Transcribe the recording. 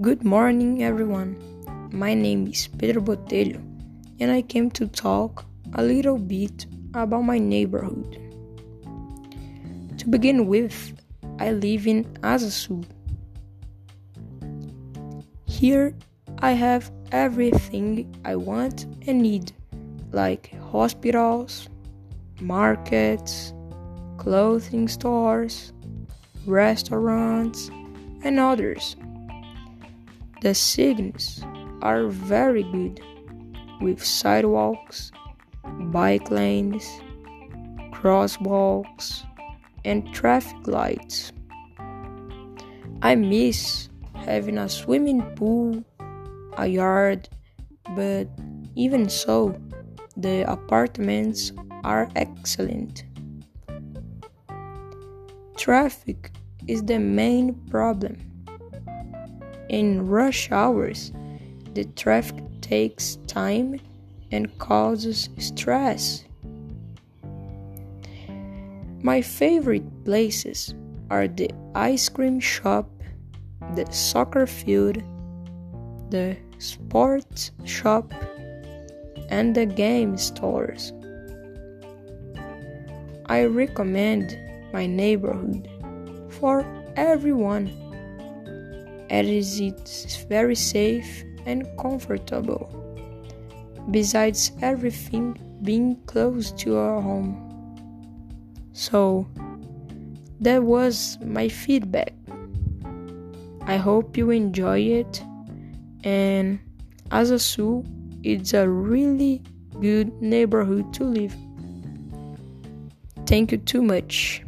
Good morning, everyone. My name is Pedro Botelho, and I came to talk a little bit about my neighborhood. To begin with, I live in Asa Sul. Here, I have everything I want and need, like hospitals, markets, clothing stores, restaurants, and others. The signals are very good with sidewalks, bike lanes, crosswalks, and traffic lights. I miss having a swimming pool, a yard, but even so, the apartments are excellent. Traffic is the main problem. In rush hours, the traffic takes time and causes stress. My favorite places are the ice cream shop, the soccer field, the sports shop, and the game stores. I recommend my neighborhood for everyone as it's very safe and comfortable. Besides everything being close to our home. So, that was my feedback. I hope you enjoy it. And Asa Sul, it's a really good neighborhood to live. Thank you too much.